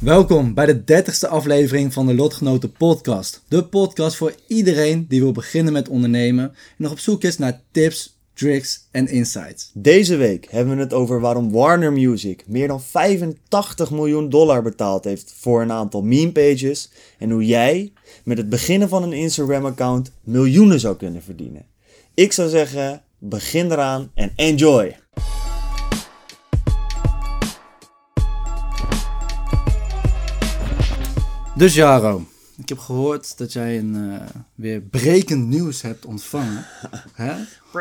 Welkom bij de 30ste aflevering van de Lotgenoten Podcast. De podcast voor iedereen die wil beginnen met ondernemen en nog op zoek is naar tips, tricks en insights. Deze week hebben we het over waarom Warner Music meer dan 85 miljoen dollar betaald heeft voor een aantal meme pages en hoe jij met het beginnen van een Instagram account miljoenen zou kunnen verdienen. Ik zou zeggen, begin eraan en enjoy! Dus Jaro, ik heb gehoord dat jij een eh, weer brekend nieuws hebt ontvangen. Hè?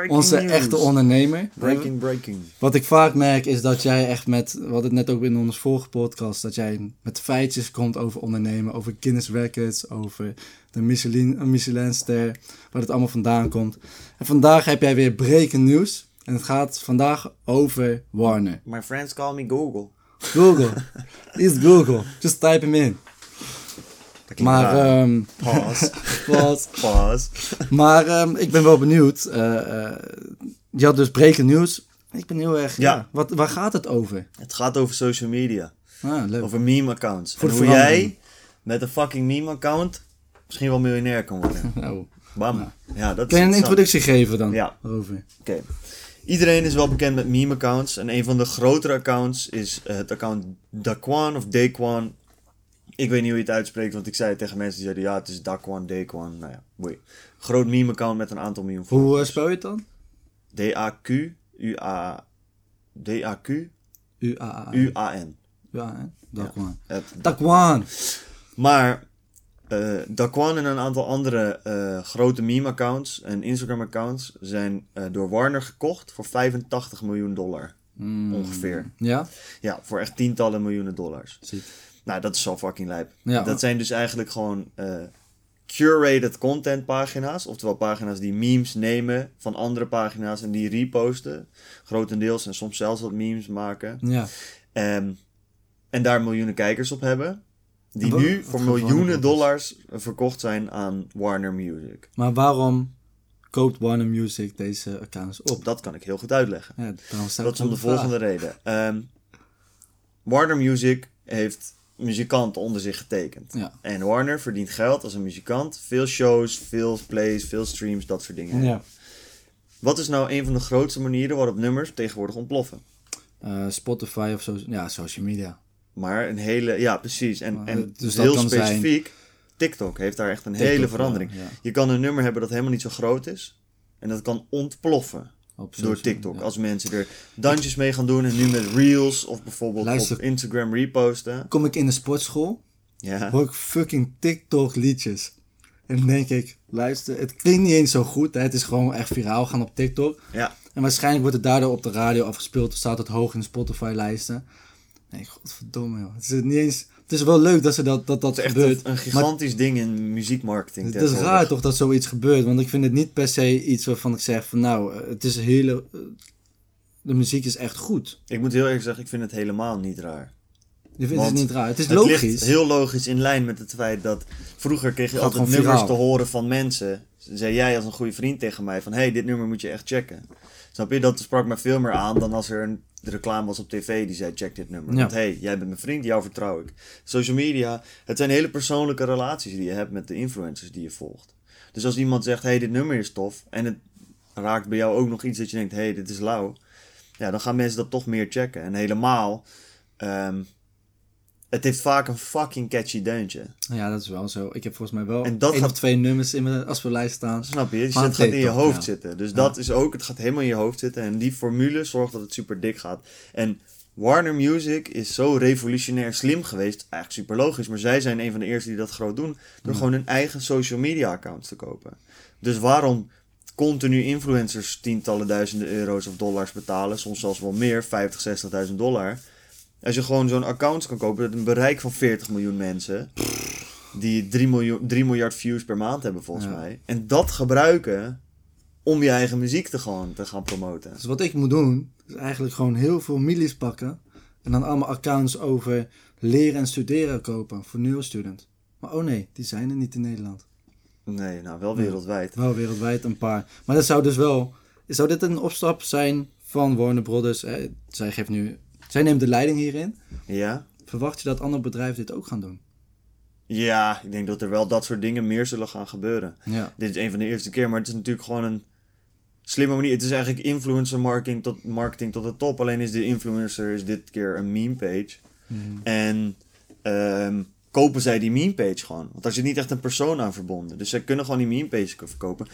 Onze news. echte ondernemer. Breaking, breaking. Wat ik vaak merk is dat jij echt met, we hadden het net ook in onze vorige podcast, dat jij met feitjes komt over ondernemen, over Guinness Records, over de Michelin, Michelinster, waar het allemaal vandaan komt. En vandaag heb jij weer brekend nieuws. En het gaat vandaag over Warner. My friends call me Google. Google. Is Google. Just type hem in. Maar, ehm Pause. Pause. Maar ehm, ik ben wel benieuwd. eh, eh, je had dus brekend nieuws. Ik ben heel erg. Ja. Ja. wat, waar gaat het over? Het gaat over social media. Ah, leuk. Over meme accounts. Voor en hoe jij met een fucking meme account misschien wel miljonair kan worden. Nou, Bam. Ja, dat is Kun je een introductie geven dan? Ja. Over. Oké. Iedereen is wel bekend met meme accounts. En een van de grotere accounts is eh, het account Daquan of Daquan. Ik weet niet hoe je het uitspreekt, want ik zei het tegen mensen die zeiden ja, het is Daquan, Daquan. Nou ja, boei. Groot meme account met een aantal miljoen Hoe volgers. spel je het dan? D-A-Q-U-A... D-A-Q-U-A-N. U-A-A-N. Ja, hè? Dakwan. Het- Dakwan. Maar eh Daquan en een aantal andere eh, grote meme-accounts en Instagram-accounts zijn door Warner gekocht voor 85 miljoen dollar. Mm. Ongeveer. Ja? Ja, voor echt tientallen miljoenen dollars. Ziek. Nou, dat is zo fucking lijp. Ja. Dat zijn dus eigenlijk gewoon eh, curated content pagina's. Oftewel pagina's die memes nemen van andere pagina's en die reposten. Grotendeels en soms zelfs wat memes maken. Ja. Ehm, en daar miljoenen kijkers op hebben. Die nu voor miljoenen dollars verkocht zijn aan Warner Music. Maar waarom koopt Warner Music deze accounts op? Dat kan ik heel goed uitleggen. Ja, Dat is om de volgende reden. Ehm, Warner Music heeft muzikanten onder zich getekend. Ja. En Warner verdient geld als een muzikant. Veel shows, veel plays, veel streams, dat soort dingen. Ja. Wat is nou een van de grootste manieren waarop nummers tegenwoordig ontploffen? Eh, Spotify of zo. Ja, social media. Maar een hele, ja precies. En, en dus dat heel zijn- specifiek, TikTok heeft daar echt een TikTok, hele verandering. ja. Je kan een nummer hebben dat helemaal niet zo groot is. En dat kan ontploffen door TikTok. ja. Als mensen er dansjes mee gaan doen en nu met reels of bijvoorbeeld Luister. op Instagram reposten. Kom ik in de sportschool, Ja. hoor ik fucking TikTok liedjes. En dan denk ik, luister, het klinkt niet eens zo goed. Hè? Het is gewoon echt viraal gaan op TikTok. ja. En waarschijnlijk wordt het daardoor op de radio afgespeeld. Staat het hoog in de Spotify-lijsten. Nee, godverdomme joh. Het is niet eens... Het is wel leuk dat ze dat, dat, dat Het is echt gebeurt. een, een maar gigantisch ding in muziekmarketing. het is raar toch dat zoiets gebeurt. Want ik vind het niet per se iets waarvan ik zeg van nou, eh, het is een hele... eh, De muziek is echt goed. Ik moet heel eerlijk zeggen, ik vind het helemaal niet raar. Je vindt Want het niet raar. Het is Het logisch. heel logisch in lijn met het feit dat vroeger kreeg je altijd nummers viraal. te horen van mensen. Zei jij als een goede vriend tegen mij van, hey, dit nummer moet je echt checken. Snap je? Dat sprak me veel meer aan dan als er een reclame was op tv die zei, check dit nummer. Ja. Want hey, jij bent mijn vriend, jou vertrouw ik. Social media, het zijn hele persoonlijke relaties die je hebt met de influencers die je volgt. Dus als iemand zegt, hey, dit nummer is tof en het raakt bij jou ook nog iets dat je denkt, hey, dit is lauw. Ja, dan gaan mensen dat toch meer checken. En helemaal, ehm, het heeft vaak een fucking catchy deuntje. Ja, dat is wel zo. Ik heb volgens mij wel En dat één gaat- of twee nummers in mijn afspeellijst staan. Snap je? Dus het gaat in je hoofd ja. zitten. Dus dat is ook, het gaat helemaal in je hoofd zitten. En die formule zorgt dat het super dik gaat. En Warner Music is zo revolutionair slim geweest. Eigenlijk super logisch. Maar zij zijn een van de eerste die dat groot doen. Door gewoon hun eigen social media accounts te kopen. Dus waarom continu influencers tientallen duizenden euro's of dollars betalen. Soms zelfs wel meer, 50, 60.000 dollar. Als je gewoon zo'n account kan kopen met een bereik van 40 miljoen mensen. Die 3, miljoen, 3 miljard views per maand hebben volgens Ja. mij. En dat gebruiken om je eigen muziek te, gewoon te gaan promoten. Dus wat ik moet doen, is eigenlijk gewoon heel veel millies pakken. En dan allemaal accounts over leren en studeren kopen voor nieuwe student. Maar oh nee, die zijn er niet in Nederland. Nee, nou wel wereldwijd. Wel wereldwijd een paar. Maar dat zou dus wel... Zou dit een opstap zijn van Warner Brothers? Hè? Zij geeft nu... Zij neemt de leiding hierin. Ja? Verwacht je dat andere bedrijven dit ook gaan doen? Ja, ik denk dat er wel dat soort dingen meer zullen gaan gebeuren. Ja. Dit is een van de eerste keer, maar het is natuurlijk gewoon een slimme manier. Het is eigenlijk influencer marketing tot, marketing tot de top. Alleen is de influencer is dit keer een meme page. En ehm, kopen zij die meme page gewoon. Want daar zit niet echt een persoon aan verbonden. Dus zij kunnen gewoon die meme page verkopen.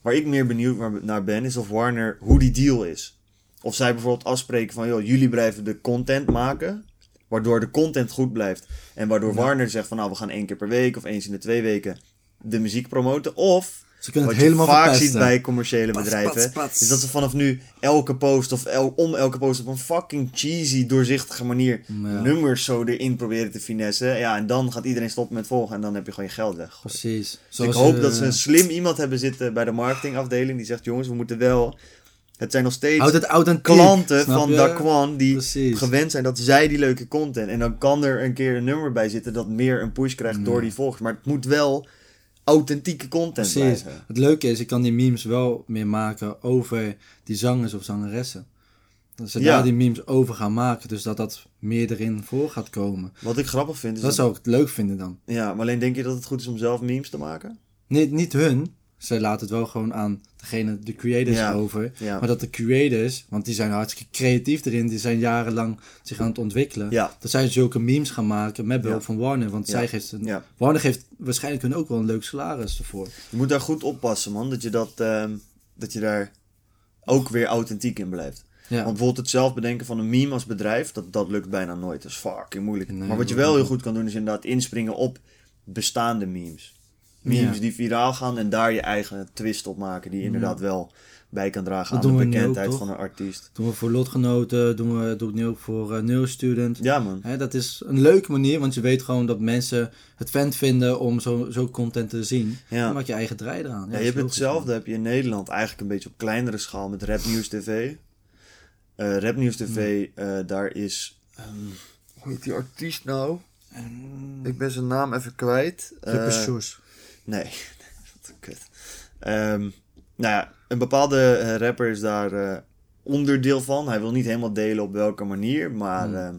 Waar ik meer benieuwd naar ben, is of Warner, hoe die deal is. Of zij bijvoorbeeld afspreken van, joh, jullie blijven de content maken. Waardoor de content goed blijft. En waardoor Warner zegt van, nou, we gaan één keer per week of eens in de twee weken de muziek promoten. Of, Ze kunnen wat het je vaak verpesten. ziet bij commerciële Pats, bedrijven, pats, pats. is dat ze vanaf nu elke post of el- om elke post op een fucking cheesy, doorzichtige manier Ja. nummers zo erin proberen te finessen. Ja, en dan gaat iedereen stoppen met volgen en dan heb je gewoon je geld weg. Precies. Dus Zoals, ik hoop eh, dat ze een slim iemand hebben zitten bij de marketingafdeling die zegt, jongens, we moeten wel... Het zijn nog steeds Houd het klanten van? Daquan die Precies. gewend zijn dat zij die leuke content. En dan kan er een keer een nummer bij zitten dat meer een push krijgt door die volgers. Maar het moet wel authentieke content Precies. blijven. Het leuke is, ik kan die memes wel meer maken over die zangers of zangeressen. Dat ze Ja. daar die memes over gaan maken, dus dat dat meer erin voor gaat komen. Wat ik grappig vind is... Dat dat- zou ik het leuk vinden dan. Ja, maar alleen denk je dat het goed is om zelf memes te maken? Niet, niet hun, ze laten het wel gewoon aan degene, de creators Ja. over. Ja. Maar dat de creators, want die zijn hartstikke creatief erin, die zijn jarenlang zich aan het ontwikkelen. Ja. Dat zij zulke memes gaan maken met behulp van Warner. Want zij geeft een. Warner geeft waarschijnlijk hun ook wel een leuk salaris ervoor. Je moet daar goed oppassen, man. Dat je, dat, ehm, dat je daar ook weer authentiek in blijft. Want bijvoorbeeld het zelf bedenken van een meme als bedrijf, dat, dat lukt bijna nooit. Dat is fucking moeilijk. Nee, maar wat je wel heel goed kan doen, is inderdaad inspringen op bestaande memes. Memes Ja. die viraal gaan en daar je eigen twist op maken, die inderdaad wel bij kan dragen Dat aan de we ook, bekendheid van een artiest. doen we voor lotgenoten, doen we, doe ik nu ook voor uh, Neurostudent. Ja, man. Dat is een leuke manier, want je weet gewoon dat mensen het fan vinden om zo, zo content te zien. Ja. Dan maak je eigen draai eraan. Ja, je hebt hetzelfde heb je in Nederland eigenlijk een beetje op kleinere schaal met Rap News TV. Eh Rap News TV, eh, daar is. ehm, hoe heet die artiest nou? Ik ben zijn naam even kwijt. man. Nee, wat een kut. Ehm, nou ja, een bepaalde eh, rapper is daar eh, onderdeel van. Hij wil niet helemaal delen op welke manier, maar Hmm. ehm,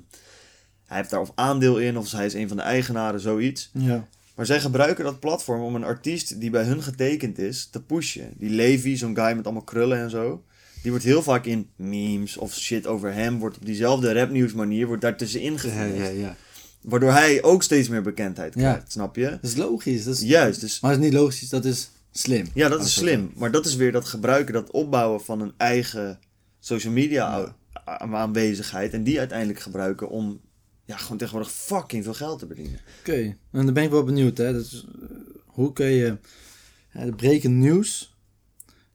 hij heeft daar of aandeel in of hij is een van de eigenaren, zoiets. Ja. Maar zij gebruiken dat platform om een artiest die bij hun getekend is te pushen. Die Levi, zo'n guy met allemaal krullen en zo. Die wordt heel vaak in memes of shit over hem. Wordt op diezelfde rapnieuws manier wordt daar tussenin Ja, ja, ja. Waardoor hij ook steeds meer bekendheid Ja. krijgt, snap je? Dat is logisch. Dat is, Juist, dus Maar het is niet logisch, dat is slim. ja, dat is het- slim. Maar dat is weer dat gebruiken, dat opbouwen van een eigen social media aanwezigheid. En die uiteindelijk gebruiken om ja, gewoon tegenwoordig fucking veel geld te verdienen. Oké, en dan ben ik wel benieuwd. Hè. Dus, eh, hoe kun je ja, de nieuws,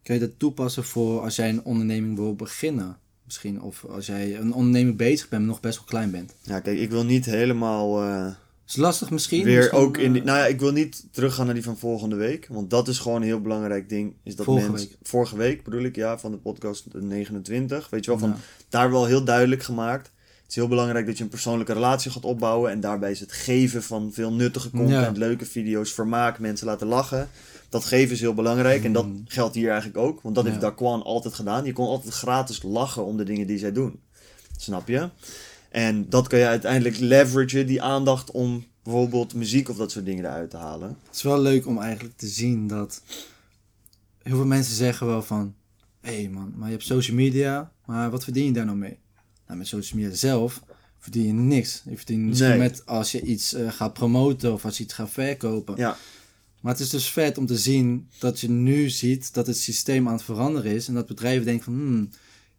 kun je dat toepassen voor als jij een onderneming wil beginnen? Misschien, of als jij een onderneming bezig bent, maar nog best wel klein bent. Ja, kijk, ik wil niet helemaal... eh, Is lastig misschien? Weer Misschien, ook in die, eh, nou ja, ik wil niet teruggaan naar die van volgende week. Want dat is gewoon een heel belangrijk ding. Is dat Vorige mensen, week. Vorige week bedoel ik, ja, van de podcast de 29. Weet je wel, van Ja. daar wel heel duidelijk gemaakt. Het is heel belangrijk dat je een persoonlijke relatie gaat opbouwen. En daarbij is het geven van veel nuttige content, Ja. leuke video's, vermaak, mensen laten lachen. Dat geven is heel belangrijk. En dat Mm. geldt hier eigenlijk ook. Want dat heeft. Daquan altijd gedaan. Je kon altijd gratis lachen om de dingen die zij doen. Snap je? En dat kan je uiteindelijk leveragen, die aandacht om bijvoorbeeld muziek of dat soort dingen eruit te halen. Het is wel leuk om eigenlijk te zien dat heel veel mensen zeggen wel van, hé hey man, maar je hebt social media, maar wat verdien je daar nou mee? Nou, met social media zelf verdien je niks. Je verdient Nee. met als je iets eh, gaat promoten of als je iets gaat verkopen. Ja, Maar het is dus vet om te zien dat je nu ziet dat het systeem aan het veranderen is. En dat bedrijven denken van, hmm,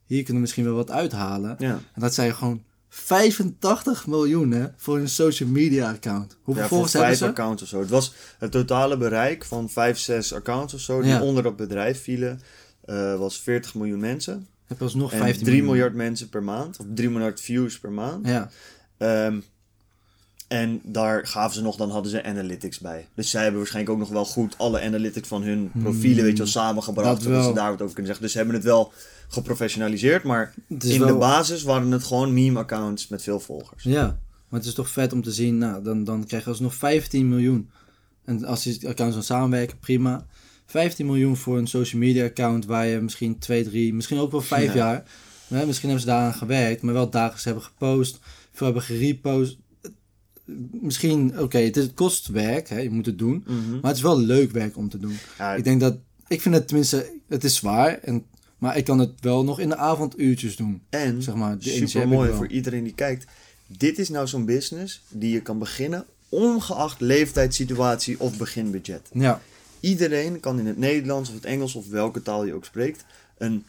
hier kunnen we misschien wel wat uithalen. ja. En dat zijn gewoon 85 miljoen hè, voor een social media account. Hoeveel ja volgers hebben vijf ze? accounts of zo. Het was het totale bereik van vijf, zes accounts of zo die Ja. onder dat bedrijf vielen. eh, was 40 miljoen mensen. Heb je alsnog En 15 3 miljoen. miljard mensen per maand. Of 3 miljard views per maand. Ja, Ehm, en daar gaven ze nog, dan hadden ze analytics bij. Dus zij hebben waarschijnlijk ook nog wel goed alle analytics van hun profielen, weet je wel, samengebracht. dat Zodat ze daar wat over kunnen zeggen. Dus ze hebben het wel geprofessionaliseerd, maar in de basis waren het gewoon meme-accounts met veel volgers. Ja, maar het is toch vet om te zien, nou, dan, dan krijg je alsnog 15 miljoen. En als die accounts dan samenwerken, prima. 15 miljoen voor een social media account waar je misschien 2, 3, misschien ook wel 5 Ja. jaar. Hè, misschien hebben ze daaraan gewerkt, maar wel dagelijks hebben gepost, veel hebben gerepost. Misschien, oké, het, kost werk, hè, je moet het doen. Mhm. Maar het is wel leuk werk om te doen. Ja, Ik denk dat, ik vind het tenminste, het is zwaar, en, maar ik kan het wel nog in de avonduurtjes doen. En Zeg maar, super mooi voor iedereen die kijkt. Dit is nou zo'n business die je kan beginnen, ongeacht leeftijd, situatie of beginbudget. Ja, Iedereen kan in het Nederlands of het Engels of welke taal je ook spreekt, een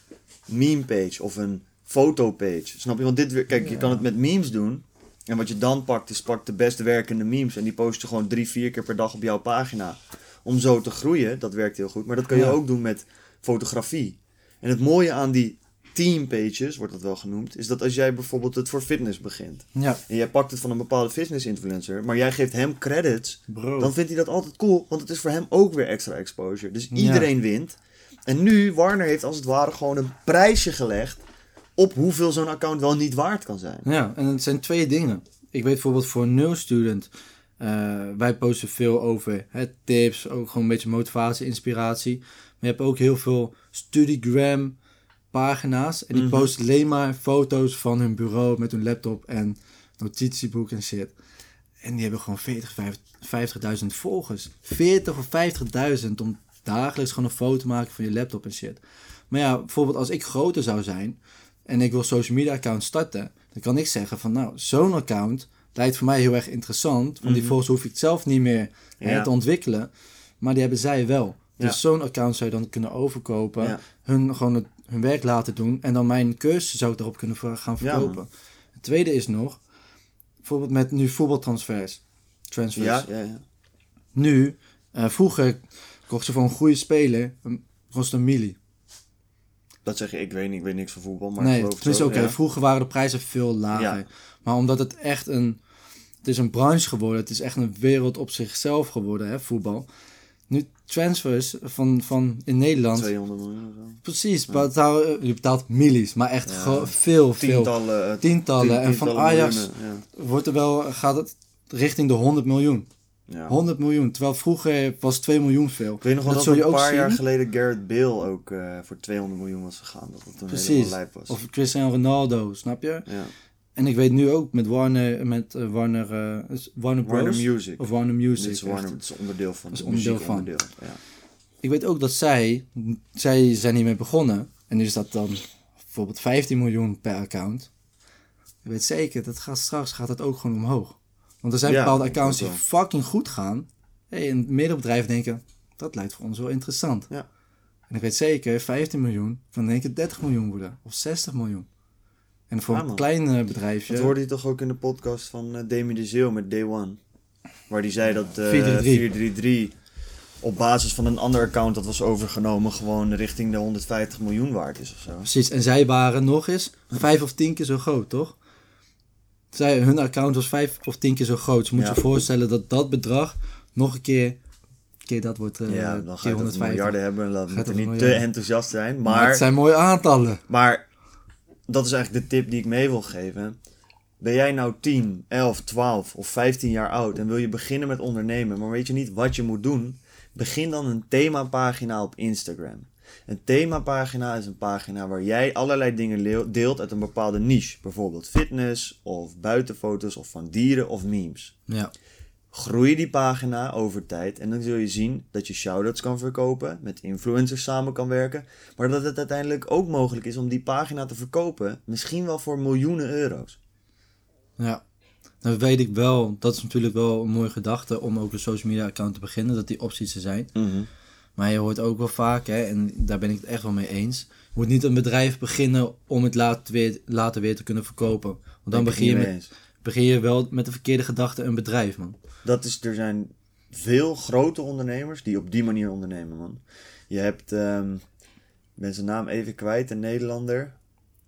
meme page of een fotopage. Snap je? Want dit weer, kijk, je kan het met memes doen. En wat je dan pakt, is pak de best werkende memes. En die post je gewoon drie, vier keer per dag op jouw pagina. Om zo te groeien, dat werkt heel goed. Maar dat kan je Ja. ook doen met fotografie. En het mooie aan die team pages, wordt dat wel genoemd, is dat als jij bijvoorbeeld het voor fitness begint. ja, En jij pakt het van een bepaalde fitness influencer, maar jij geeft hem credits bro. dan vindt hij dat altijd cool, want het is voor hem ook weer extra exposure. Dus iedereen wint. En nu, Warner heeft als het ware gewoon een prijsje gelegd op hoeveel zo'n account wel niet waard kan zijn. Ja, en het zijn twee dingen. Ik weet bijvoorbeeld voor een nul student, eh, wij posten veel over hè, tips, ook gewoon een beetje motivatie, inspiratie. Maar je hebt ook heel veel Studygram pagina's en die Mhm. posten alleen maar foto's van hun bureau met hun laptop en notitieboek en shit. En die hebben gewoon 40, 50.000 volgers. 40 of 50.000 om dagelijks gewoon een foto te maken van je laptop en shit. Maar ja, bijvoorbeeld als ik groter zou zijn en ik wil social media account starten, dan kan ik zeggen van nou, zo'n account lijkt voor mij heel erg interessant. Want die Mhm. volgers hoef ik zelf niet meer hè, Ja. te ontwikkelen. Maar die hebben zij wel. Dus Ja. zo'n account zou je dan kunnen overkopen. Ja. Hun gewoon het, hun werk laten doen. En dan mijn cursus zou ik erop kunnen gaan verkopen. het tweede is nog, bijvoorbeeld met nu voetbaltransfers. Transfers. Ja, ja, ja. Nu, eh, vroeger kocht ze voor een goede speler, een, kost een milli. Dat zeg je, ik weet, niet, ik weet niks van voetbal, maar ik nee, tenminste oké, ja. vroeger waren de prijzen veel lager. Ja. Maar omdat het echt een, het is een branche geworden, het is echt een wereld op zichzelf geworden, hè, voetbal. Nu transfers van, van in Nederland, 200 miljoen of zo. precies, betaal, je betaalt millies, maar echt Ja. veel, veel. Tientallen. eh, Tientallen. tien- en van Ajax miljoenen, wordt er wel, gaat het richting de 100 miljoen. Ja. Ja. 100 miljoen, terwijl vroeger was 2 miljoen veel. Ik weet nog wel Dat dat, je een paar jaar geleden Garrett Bale ook eh, voor 200 miljoen was gegaan. Dat toen Precies. lijp was. Of Cristiano Ronaldo, snap je? ja. En ik weet nu ook met Warner, met eh, Warner, eh, Warner Bros. Warner Music. Of Warner Music. Dit is Warner, echt. het is onderdeel van. Dat is het onderdeel van. Ja. Ik weet ook dat zij, zij zijn hiermee begonnen. En nu is dat dan bijvoorbeeld 15 miljoen per account. Ik weet zeker, dat gaat straks gaat het ook gewoon omhoog. Want er zijn Ja, bepaalde ik accounts die fucking goed gaan. Hey, en middenbedrijven denken, dat lijkt voor ons wel interessant. Ja. En ik weet zeker, 15 miljoen kan één keer 30 miljoen worden. Of 60 miljoen. En voor Ja, een klein eh, bedrijfje... Dat hoorde je toch ook in de podcast van eh Demi de Zeeuw met Day One. Waar die zei dat eh 433. 433 op basis van een ander account dat was overgenomen gewoon richting de 150 miljoen waard is of zo. Precies, en zij waren nog eens vijf of tien keer zo groot, toch? Zij, hun account was vijf of tien keer zo groot. Dus je moet Ja. je voorstellen dat dat bedrag nog een keer, keer dat wordt eh ja, dan keer ga je het 150. miljarden hebben en laten we Gaat moeten het niet te enthousiast zijn. Maar, Maar, het zijn mooie aantallen. maar dat is eigenlijk de tip die ik mee wil geven. Ben jij nou 10, 11, 12 of 15 jaar oud en wil je beginnen met ondernemen, maar weet je niet wat je moet doen? Begin dan een themapagina op Instagram. Een themapagina is een pagina waar jij allerlei dingen deelt uit een bepaalde niche. Bijvoorbeeld fitness of buitenfoto's of van dieren of memes. Ja, Groei die pagina over tijd en dan zul je zien dat je shoutouts kan verkopen, met influencers samen kan werken, maar dat het uiteindelijk ook mogelijk is om die pagina te verkopen, misschien wel voor miljoenen euro's. ja. Dan weet ik wel, dat is natuurlijk wel een mooie gedachte om ook een social media account te beginnen, dat die opties er zijn. Maar je hoort ook wel vaak, hè, en daar ben ik het echt wel mee eens. Je moet niet een bedrijf beginnen om het later weer, later weer te kunnen verkopen. Want dan begin je, met, begin je wel met de verkeerde gedachte een bedrijf, man. Dat is, er zijn veel grote ondernemers die op die manier ondernemen, man. Je hebt, ehm, ik ben zijn naam even kwijt, een Nederlander.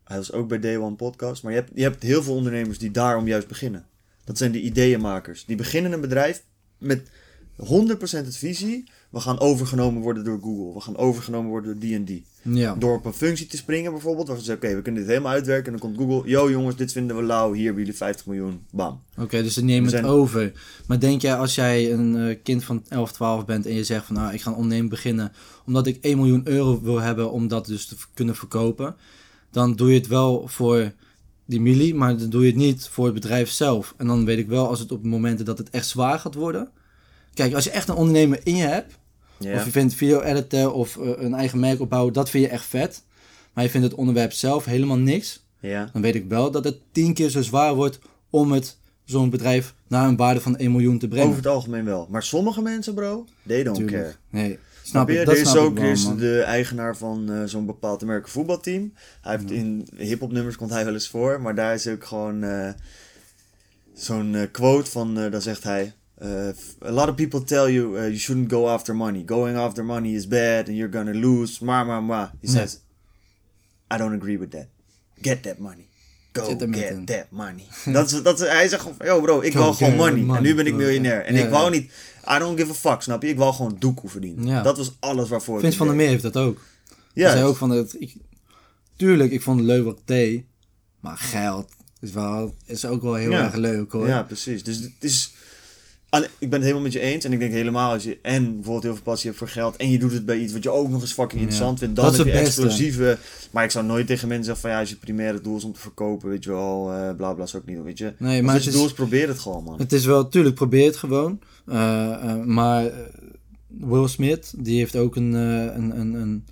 Hij was ook bij Day One Podcast. Maar je hebt, je hebt heel veel ondernemers die daarom juist beginnen. Dat zijn de ideeënmakers. Die beginnen een bedrijf met 100% het visie. We gaan overgenomen worden door Google. We gaan overgenomen worden door die en die. Ja. Door op een functie te springen bijvoorbeeld. Waar ze zeggen, oké, we kunnen dit helemaal uitwerken. En dan komt Google. Yo jongens, dit vinden we lauw. Hier hebben jullie 50 miljoen. Bam. Oké, dus ze nemen We het zijn- over. Maar denk jij als jij een eh, kind van 11, 12 bent en je zegt van nou, ik ga een onderneming beginnen omdat ik 1 miljoen euro wil hebben om dat dus te kunnen verkopen, dan doe je het wel voor die milie, maar dan doe je het niet voor het bedrijf zelf. En dan weet ik wel als het op momenten dat het echt zwaar gaat worden. Kijk, als je echt een ondernemer in je hebt, of je vindt video editen of eh, een eigen merk opbouwen, dat vind je echt vet. Maar je vindt het onderwerp zelf helemaal niks ja. dan weet ik wel dat het tien keer zo zwaar wordt om het zo'n bedrijf naar een waarde van 1 miljoen te brengen. Over het algemeen wel. Maar sommige mensen, bro, they don't Tuurlijk. care. Nee, snap je? er is ook wel, de eigenaar van eh, zo'n bepaald Amerika voetbalteam. Hij heeft in hip-hop nummers komt hij wel eens voor, maar daar is ook gewoon eh, zo'n quote van, daar zegt hij. Eh, a lot of people tell you uh, you shouldn't go after money. Going after money is bad and you're gonna lose. Ma ma ma. He Ja. says, I don't agree with that. Get that money. Go get that money. dat is, dat is, hij zegt gewoon, van, yo bro, ik wil gewoon money. money. En nu ben ik miljonair. En Ja, ik wou ja. niet, I don't give a fuck, snap je? Ik wou gewoon doekoe verdienen. Dat was alles waarvoor ik Vince het van der. Meer heeft dat ook. Ja, Hij zei ook van, het, ik, tuurlijk, ik vond het leuk wat ik deed, maar geld is, wel, is ook wel heel erg leuk hoor. Ja, precies. Dus het is. Ik ben het helemaal met je eens. En ik denk helemaal als je en bijvoorbeeld heel veel passie hebt voor geld. En je doet het bij iets wat je ook nog eens fucking interessant vindt. Dan Dat is heb je beste. explosieve. Maar ik zou nooit tegen mensen zeggen van ja, als je primaire doel is om te verkopen, weet je wel, eh bla bla is ook niet, weet je. Nee, Als maar het het je doel is, probeer het gewoon, man. het is wel, tuurlijk, probeer het gewoon. Eh, eh, maar Will Smith, die heeft ook een, een, een, een,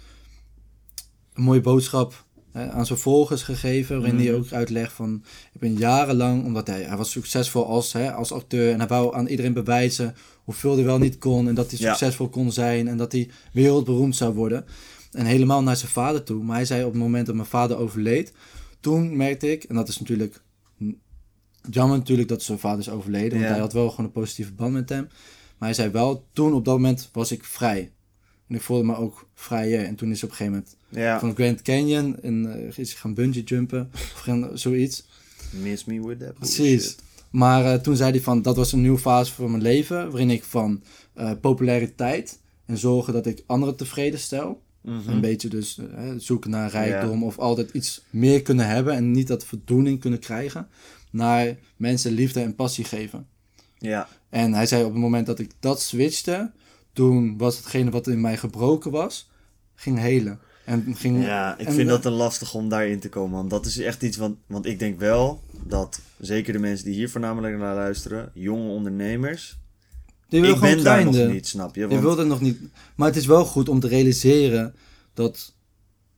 een mooie boodschap aan zijn volgers gegeven. Waarin Mhm. hij ook uitlegt van, ik ben jarenlang, omdat hij, hij was succesvol als, hè, als acteur. En hij wou aan iedereen bewijzen hoeveel hij wel niet kon. En dat hij Ja. succesvol kon zijn. En dat hij wereldberoemd zou worden. En helemaal naar zijn vader toe. Maar hij zei op het moment dat mijn vader overleed. Toen merkte ik, en dat is natuurlijk jammer natuurlijk dat zijn vader is overleden. Want Ja. hij had wel gewoon een positieve band met hem. Maar hij zei wel, toen op dat moment was ik vrij. En ik voelde me ook vrijer. En toen is op een gegeven moment Ja. van Grand Canyon en uh, is hij gaan bungee jumpen of gaan, zoiets. Miss me with that. Precies. Maar eh, toen zei hij van, dat was een nieuwe fase van mijn leven, waarin ik van eh, populariteit en zorgen dat ik anderen tevreden stel. Mhm. Een beetje dus eh, zoeken naar rijkdom of altijd iets meer kunnen hebben en niet dat voldoening kunnen krijgen. Naar mensen liefde en passie geven. Ja. En hij zei op het moment dat ik dat switchte, toen was hetgene wat in mij gebroken was, ging helen. En ging, Ja, ik en, vind eh, dat een lastig om daarin te komen. Want dat is echt iets wat. Want ik denk wel dat zeker de mensen die hier voornamelijk naar luisteren, jonge ondernemers. die Ik ben daar nog niet, snap je? Je Want, wilt het nog niet. Maar het is wel goed om te realiseren dat.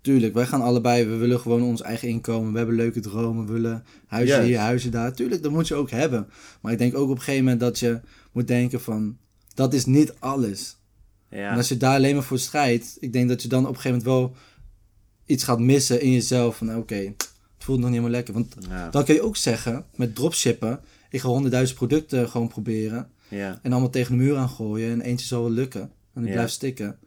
Tuurlijk, wij gaan allebei. We willen gewoon ons eigen inkomen. We hebben leuke dromen. We willen huizen hier, huizen daar. Tuurlijk, dat moet je ook hebben. Maar ik denk ook op een gegeven moment dat je moet denken van. Dat is niet alles. ja. En als je daar alleen maar voor strijdt. Ik denk dat je dan op een gegeven moment wel iets gaat missen in jezelf. Van oké, het voelt nog niet helemaal lekker. Want ja, dan kun je ook zeggen met dropshippen. Ik ga honderdduizend producten gewoon proberen. ja. En allemaal tegen de muur aan gooien. En eentje zal wel lukken. En die blijft stikken.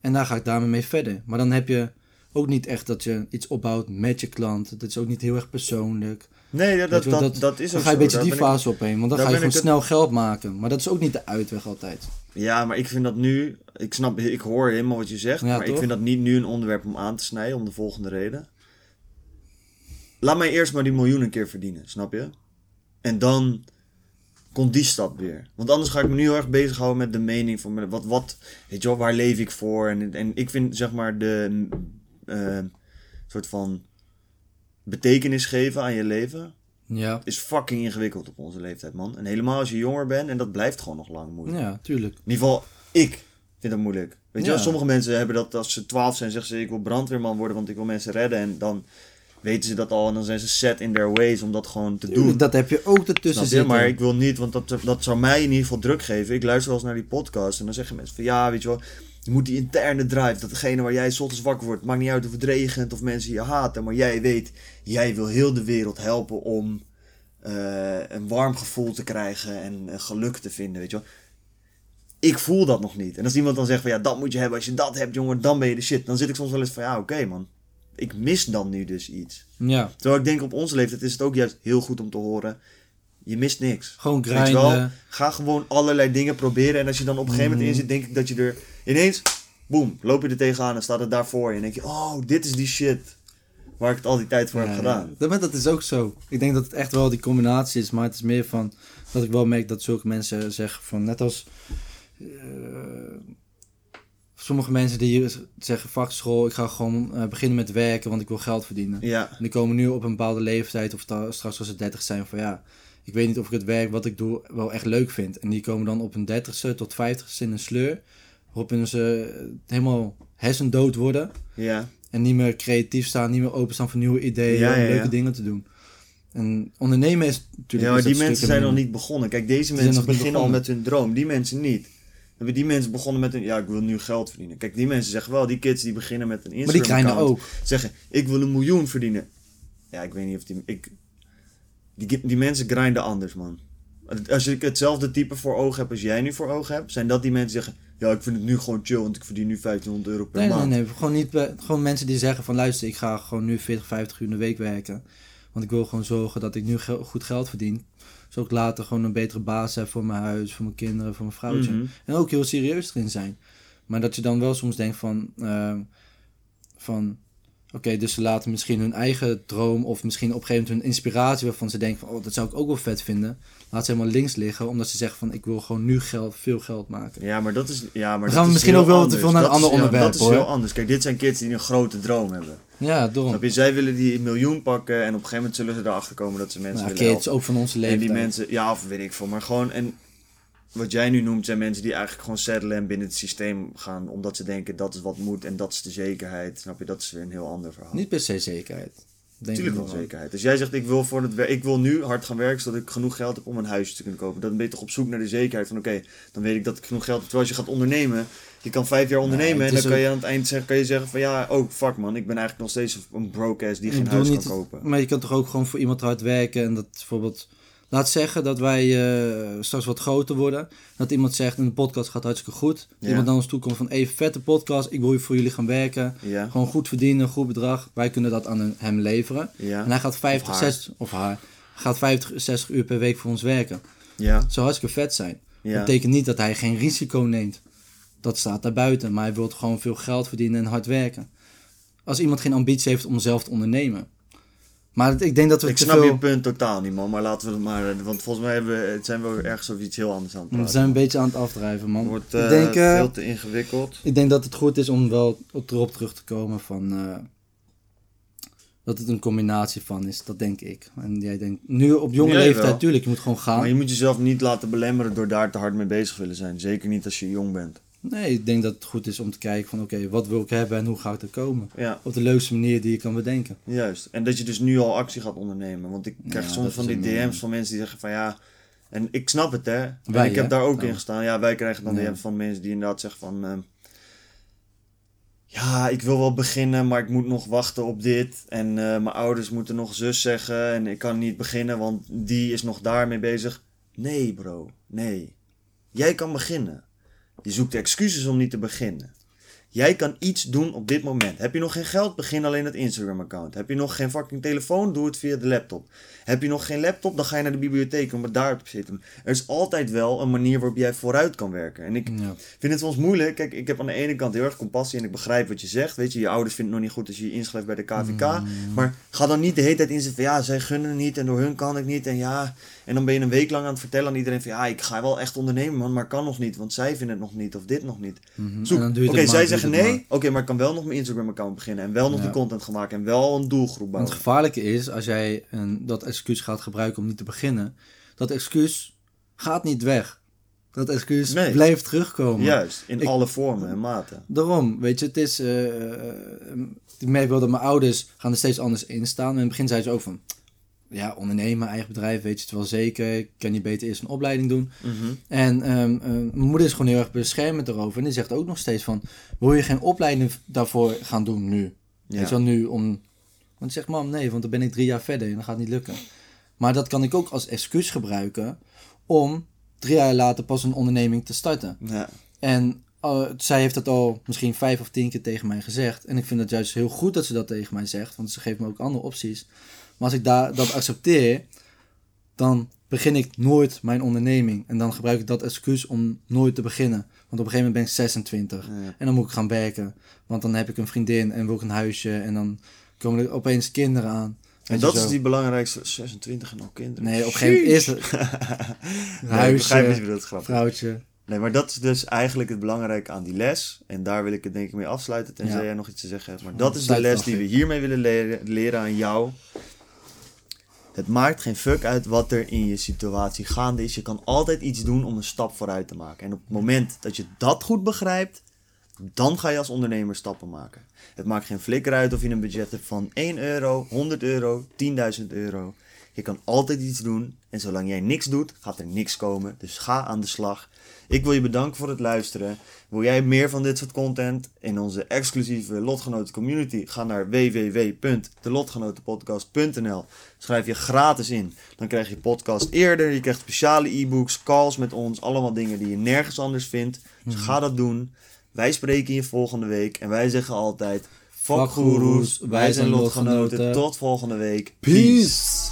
En daar ga ik daarmee mee verder. Maar dan heb je ook niet echt dat je iets opbouwt met je klant. Dat is ook niet heel erg persoonlijk. Nee, dat, wel, dat, dat, is Dan ook ga je een beetje die fase opheen. Want dan ga je gewoon snel geld maken. Maar dat is ook niet de uitweg altijd. Ja, maar ik vind dat nu. Ik snap, ik hoor helemaal wat je zegt. Maar ik vind dat niet nu een onderwerp om aan te snijden. Om de volgende reden. Laat mij eerst maar die miljoen een keer verdienen, snap je? En dan komt die stap weer. Want anders ga ik me nu heel erg bezighouden met de mening van wat, wat, weet je wel, waar leef ik voor? En, en ik vind zeg maar de eh, soort van betekenis geven aan je leven Ja, is fucking ingewikkeld op onze leeftijd, man. En helemaal als je jonger bent en dat blijft gewoon nog lang moeilijk. ja tuurlijk. In ieder geval, ik vind dat moeilijk. Weet je Ja. wel, sommige mensen hebben dat als ze 12 zijn, zeggen ze ik wil brandweerman worden, want ik wil mensen redden. En dan weten ze dat al en dan zijn ze set in their ways om dat gewoon te doen. Dat heb je ook ertussen zitten. Maar ik wil niet, want dat, dat zou mij in ieder geval druk geven. Ik luister wel eens naar die podcast en dan zeggen mensen van ja, weet je wel, je moet die interne drive, dat degene waar jij 's ochtends wakker wordt, maakt niet uit of het regent of mensen je haten, maar jij weet, jij wil heel de wereld helpen om eh, een warm gevoel te krijgen en eh, geluk te vinden, weet je wel. Ik voel dat nog niet. En als iemand dan zegt van ja, dat moet je hebben, als je dat hebt, jongen, dan ben je de shit. Dan zit ik soms wel eens van ja, oké man, ik mis dan nu dus iets. Ja, Terwijl ik denk op onze leeftijd is het ook juist heel goed om te horen. je mist niks. Gewoon Weet je wel? grinden. Ga gewoon allerlei dingen proberen. En als je dan op een gegeven moment in Mhm. zit, denk ik dat je er ineens, boem, loop je er tegenaan en staat het daar voor je. En denk je, oh, dit is die shit waar ik het al die tijd voor heb gedaan. ja. Dat, dat is ook zo. Ik denk dat het echt wel die combinatie is, maar het is meer van dat ik wel merk dat zulke mensen zeggen van net als eh, sommige mensen die zeggen vakschool, ik ga gewoon eh, beginnen met werken, want ik wil geld verdienen. Ja, En die komen nu op een bepaalde leeftijd of straks als ze 30 zijn van ja, ik weet niet of ik het werk wat ik doe wel echt leuk vind. En die komen dan op een 30ste tot 50ste in een sleur, waarop ze helemaal hersendood worden. ja. En niet meer creatief staan, niet meer openstaan voor nieuwe ideeën, Ja, leuke dingen te doen. En ondernemen is natuurlijk... ja, maar die mensen zijn nog niet begonnen. Kijk, deze mensen beginnen al met hun droom. Die mensen niet. Hebben die mensen begonnen met een, ja, ik wil nu geld verdienen. Kijk, die mensen zeggen wel, die kids die beginnen met een Maar die Instagram krijgen account. ook. Zeggen, ik wil een miljoen verdienen. Ja, ik weet niet of die, ik, die, die mensen grinden anders, man. Als ik hetzelfde type voor ogen heb als jij nu voor ogen hebt, zijn dat die mensen die zeggen, ja, ik vind het nu gewoon chill, want ik verdien nu 1500 euro per Nee, nee, maand. nee. Gewoon, niet, bij- gewoon mensen die zeggen van luister, ik ga gewoon nu 40, 50 uur in de week werken. Want ik wil gewoon zorgen dat ik nu goed geld verdien. Zodat ik later gewoon een betere baas heb voor mijn huis, voor mijn kinderen, voor mijn vrouwtje. Mhm. En ook heel serieus erin zijn. Maar dat je dan wel soms denkt van... ehm, van Oké, dus ze laten misschien hun eigen droom of misschien op een gegeven moment hun inspiratie waarvan ze denken van, oh, dat zou ik ook wel vet vinden. Laat ze helemaal links liggen, omdat ze zeggen van, ik wil gewoon nu geld, veel geld maken. Ja, maar dat is. Ja, maar gaan we is misschien ook wel te anders. veel naar een Dat is- ander ja, onderwerp, Dat is hoor. heel anders. Kijk, dit zijn kids die een grote droom hebben. Ja. Snap je? Zij willen die een miljoen pakken en op een gegeven moment zullen ze erachter komen dat ze mensen Nou, willen kids, helpen. ook van onze En leeftijd. die mensen, ja, of weet ik veel, maar gewoon. En wat jij nu noemt zijn mensen die eigenlijk gewoon settelen en binnen het systeem gaan, omdat ze denken dat is wat moet en dat is de zekerheid. Snap je? Dat is weer een heel ander verhaal. Niet per se zekerheid. Denk Natuurlijk wel zekerheid. Dus jij zegt, ik wil, voor het ik wil nu hard gaan werken zodat ik genoeg geld heb om een huisje te kunnen kopen. Dan ben je toch op zoek naar de zekerheid van oké, dan weet ik dat ik genoeg geld heb. Terwijl als je gaat ondernemen, je kan vijf jaar ondernemen en dan kan je aan het eind zeggen, kan je zeggen van ja, oh fuck man, ik ben eigenlijk nog steeds een broke ass die geen huis niet- kan kopen. Maar je kan toch ook gewoon voor iemand hard werken en dat bijvoorbeeld... Laat zeggen dat wij eh, straks wat groter worden. Dat iemand zegt, de podcast gaat hartstikke goed. Dat Ja. iemand ons toe komt van, even vette podcast, ik wil voor jullie gaan werken. Ja, Gewoon goed verdienen, goed bedrag. Wij kunnen dat aan hem leveren. ja, En hij gaat 50, Of haar. 60, of haar, gaat 50, 60 uur per week voor ons werken. ja, Dat zou hartstikke vet zijn. Dat betekent niet dat hij geen risico neemt. Dat staat daar buiten. Maar hij wil gewoon veel geld verdienen en hard werken. Als iemand geen ambitie heeft om zelf te ondernemen. Maar ik denk dat we Ik snap veel... je punt totaal niet man, maar laten we het maar, want volgens mij hebben we, het zijn we ergens over iets heel anders aan het We praten. zijn een beetje aan het afdrijven, Het man. wordt ik, eh, denk, eh, veel te ingewikkeld. ik denk dat het goed is om wel op- erop terug te komen van... eh, dat het een combinatie van is, dat denk ik. En jij denkt, nu op jonge leeftijd, wel. tuurlijk, je moet gewoon gaan. Maar je moet jezelf niet laten belemmeren door daar te hard mee bezig willen zijn. Zeker niet als je jong bent. Nee, ik denk dat het goed is om te kijken van, oké, wat wil ik hebben en hoe ga ik er komen? Ja, Op de leukste manier die je kan bedenken. juist. En dat je dus nu al actie gaat ondernemen. Want ik krijg Ja, soms van die een, DM's van mensen die zeggen van ja... En ik snap het hè. En Wij, ik heb daar ook Oh. in gestaan. Ja, wij krijgen dan. DM's van mensen die inderdaad zeggen van... ehm, ja, ik wil wel beginnen, maar ik moet nog wachten op dit. En eh, mijn ouders moeten nog zus zeggen. En ik kan niet beginnen, want die is nog daarmee bezig. Nee, bro. Nee. Jij kan beginnen. Je zoekt excuses om niet te beginnen. Jij kan iets doen op dit moment. Heb je nog geen geld? Begin alleen het Instagram-account. Heb je nog geen fucking telefoon? Doe het via de laptop. Heb je nog geen laptop? Dan ga je naar de bibliotheek om het daar te zitten. Er is altijd wel een manier waarop jij vooruit kan werken. En ik Ja. vind het soms moeilijk. Kijk, ik heb aan de ene kant heel erg compassie en ik begrijp wat je zegt. Weet je, je ouders vinden het nog niet goed als je je inschrijft bij de KVK. Maar ga dan niet de hele tijd inzetten van ja, zij gunnen niet en door hun kan ik niet. En ja, en dan ben je een week lang aan het vertellen aan iedereen van ja, ik ga wel echt ondernemen man, maar kan nog niet. Want zij vinden het nog niet of dit nog niet. Mhm. Zoek. Oké, het zij je zeggen nee. maar. Oké, maar ik kan wel nog mijn Instagram-account beginnen. En wel nog Ja. die content gaan maken. En wel een doelgroep Want bouwen. het gevaarlijke is, als jij een, dat excuus gaat gebruiken om niet te beginnen, dat excuus gaat niet weg. Dat excuus Nee. blijft terugkomen. Juist, in Ik- alle vormen en maten. Daarom, weet je, het is. eh, eh, ik merk wel dat mijn ouders gaan er steeds anders in staan. En in het begin zeiden ze ook van. Ja, ondernemen, eigen bedrijf, weet je het wel zeker. Ik kan je beter eerst een opleiding doen. Mhm. En ehm, eh, mijn moeder is gewoon heel erg beschermend erover. En die zegt ook nog steeds van... Wil je geen opleiding daarvoor gaan doen nu? Weet Ja. je wel, nu om... Want ik zeg, mam, nee, want dan ben ik drie jaar verder en dat gaat niet lukken. Maar dat kan ik ook als excuus gebruiken om drie jaar later pas een onderneming te starten. Ja. En eh, zij heeft dat al misschien vijf of tien keer tegen mij gezegd. En ik vind het juist heel goed dat ze dat tegen mij zegt, want ze geeft me ook andere opties. Maar als ik daar, dat accepteer, dan begin ik nooit mijn onderneming. En dan gebruik ik dat excuus om nooit te beginnen. Want op een gegeven moment ben ik 26. Ja. En dan moet ik gaan werken. Want dan heb ik een vriendin en wil ik een huisje. En dan komen er opeens kinderen aan. En dat zo. is die belangrijkste, 26 en al kinderen. Nee, op een gegeven moment is het Nee, huisje, begrijp wat je bedoelt, grap. vrouwtje. Nee, maar dat is dus eigenlijk het belangrijke aan die les. En daar wil ik het denk ik mee afsluiten, tenzij Ja. jij nog iets te zeggen hebt. Maar dat is de les die we hiermee willen leren, leren aan jou. Het maakt geen fuck uit wat er in je situatie gaande is. Je kan altijd iets doen om een stap vooruit te maken. En op het moment dat je dat goed begrijpt, dan ga je als ondernemer stappen maken. Het maakt geen flikker uit of je een budget hebt van 1 euro, 100 euro, 10.000 euro. Je kan altijd iets doen en zolang jij niks doet, gaat er niks komen. Dus ga aan de slag. Ik wil je bedanken voor het luisteren. Wil jij meer van dit soort content in onze exclusieve Lotgenoten community? Ga naar www.delotgenotenpodcast.nl Schrijf je gratis in. Dan krijg je podcast eerder. Je krijgt speciale e-books, calls met ons. Allemaal dingen die je nergens anders vindt. Dus ga dat doen. Wij spreken je volgende week. En wij zeggen altijd... Fuck Fuck goeroes, wij zijn lotgenoten. lotgenoten. Tot volgende week. Peace.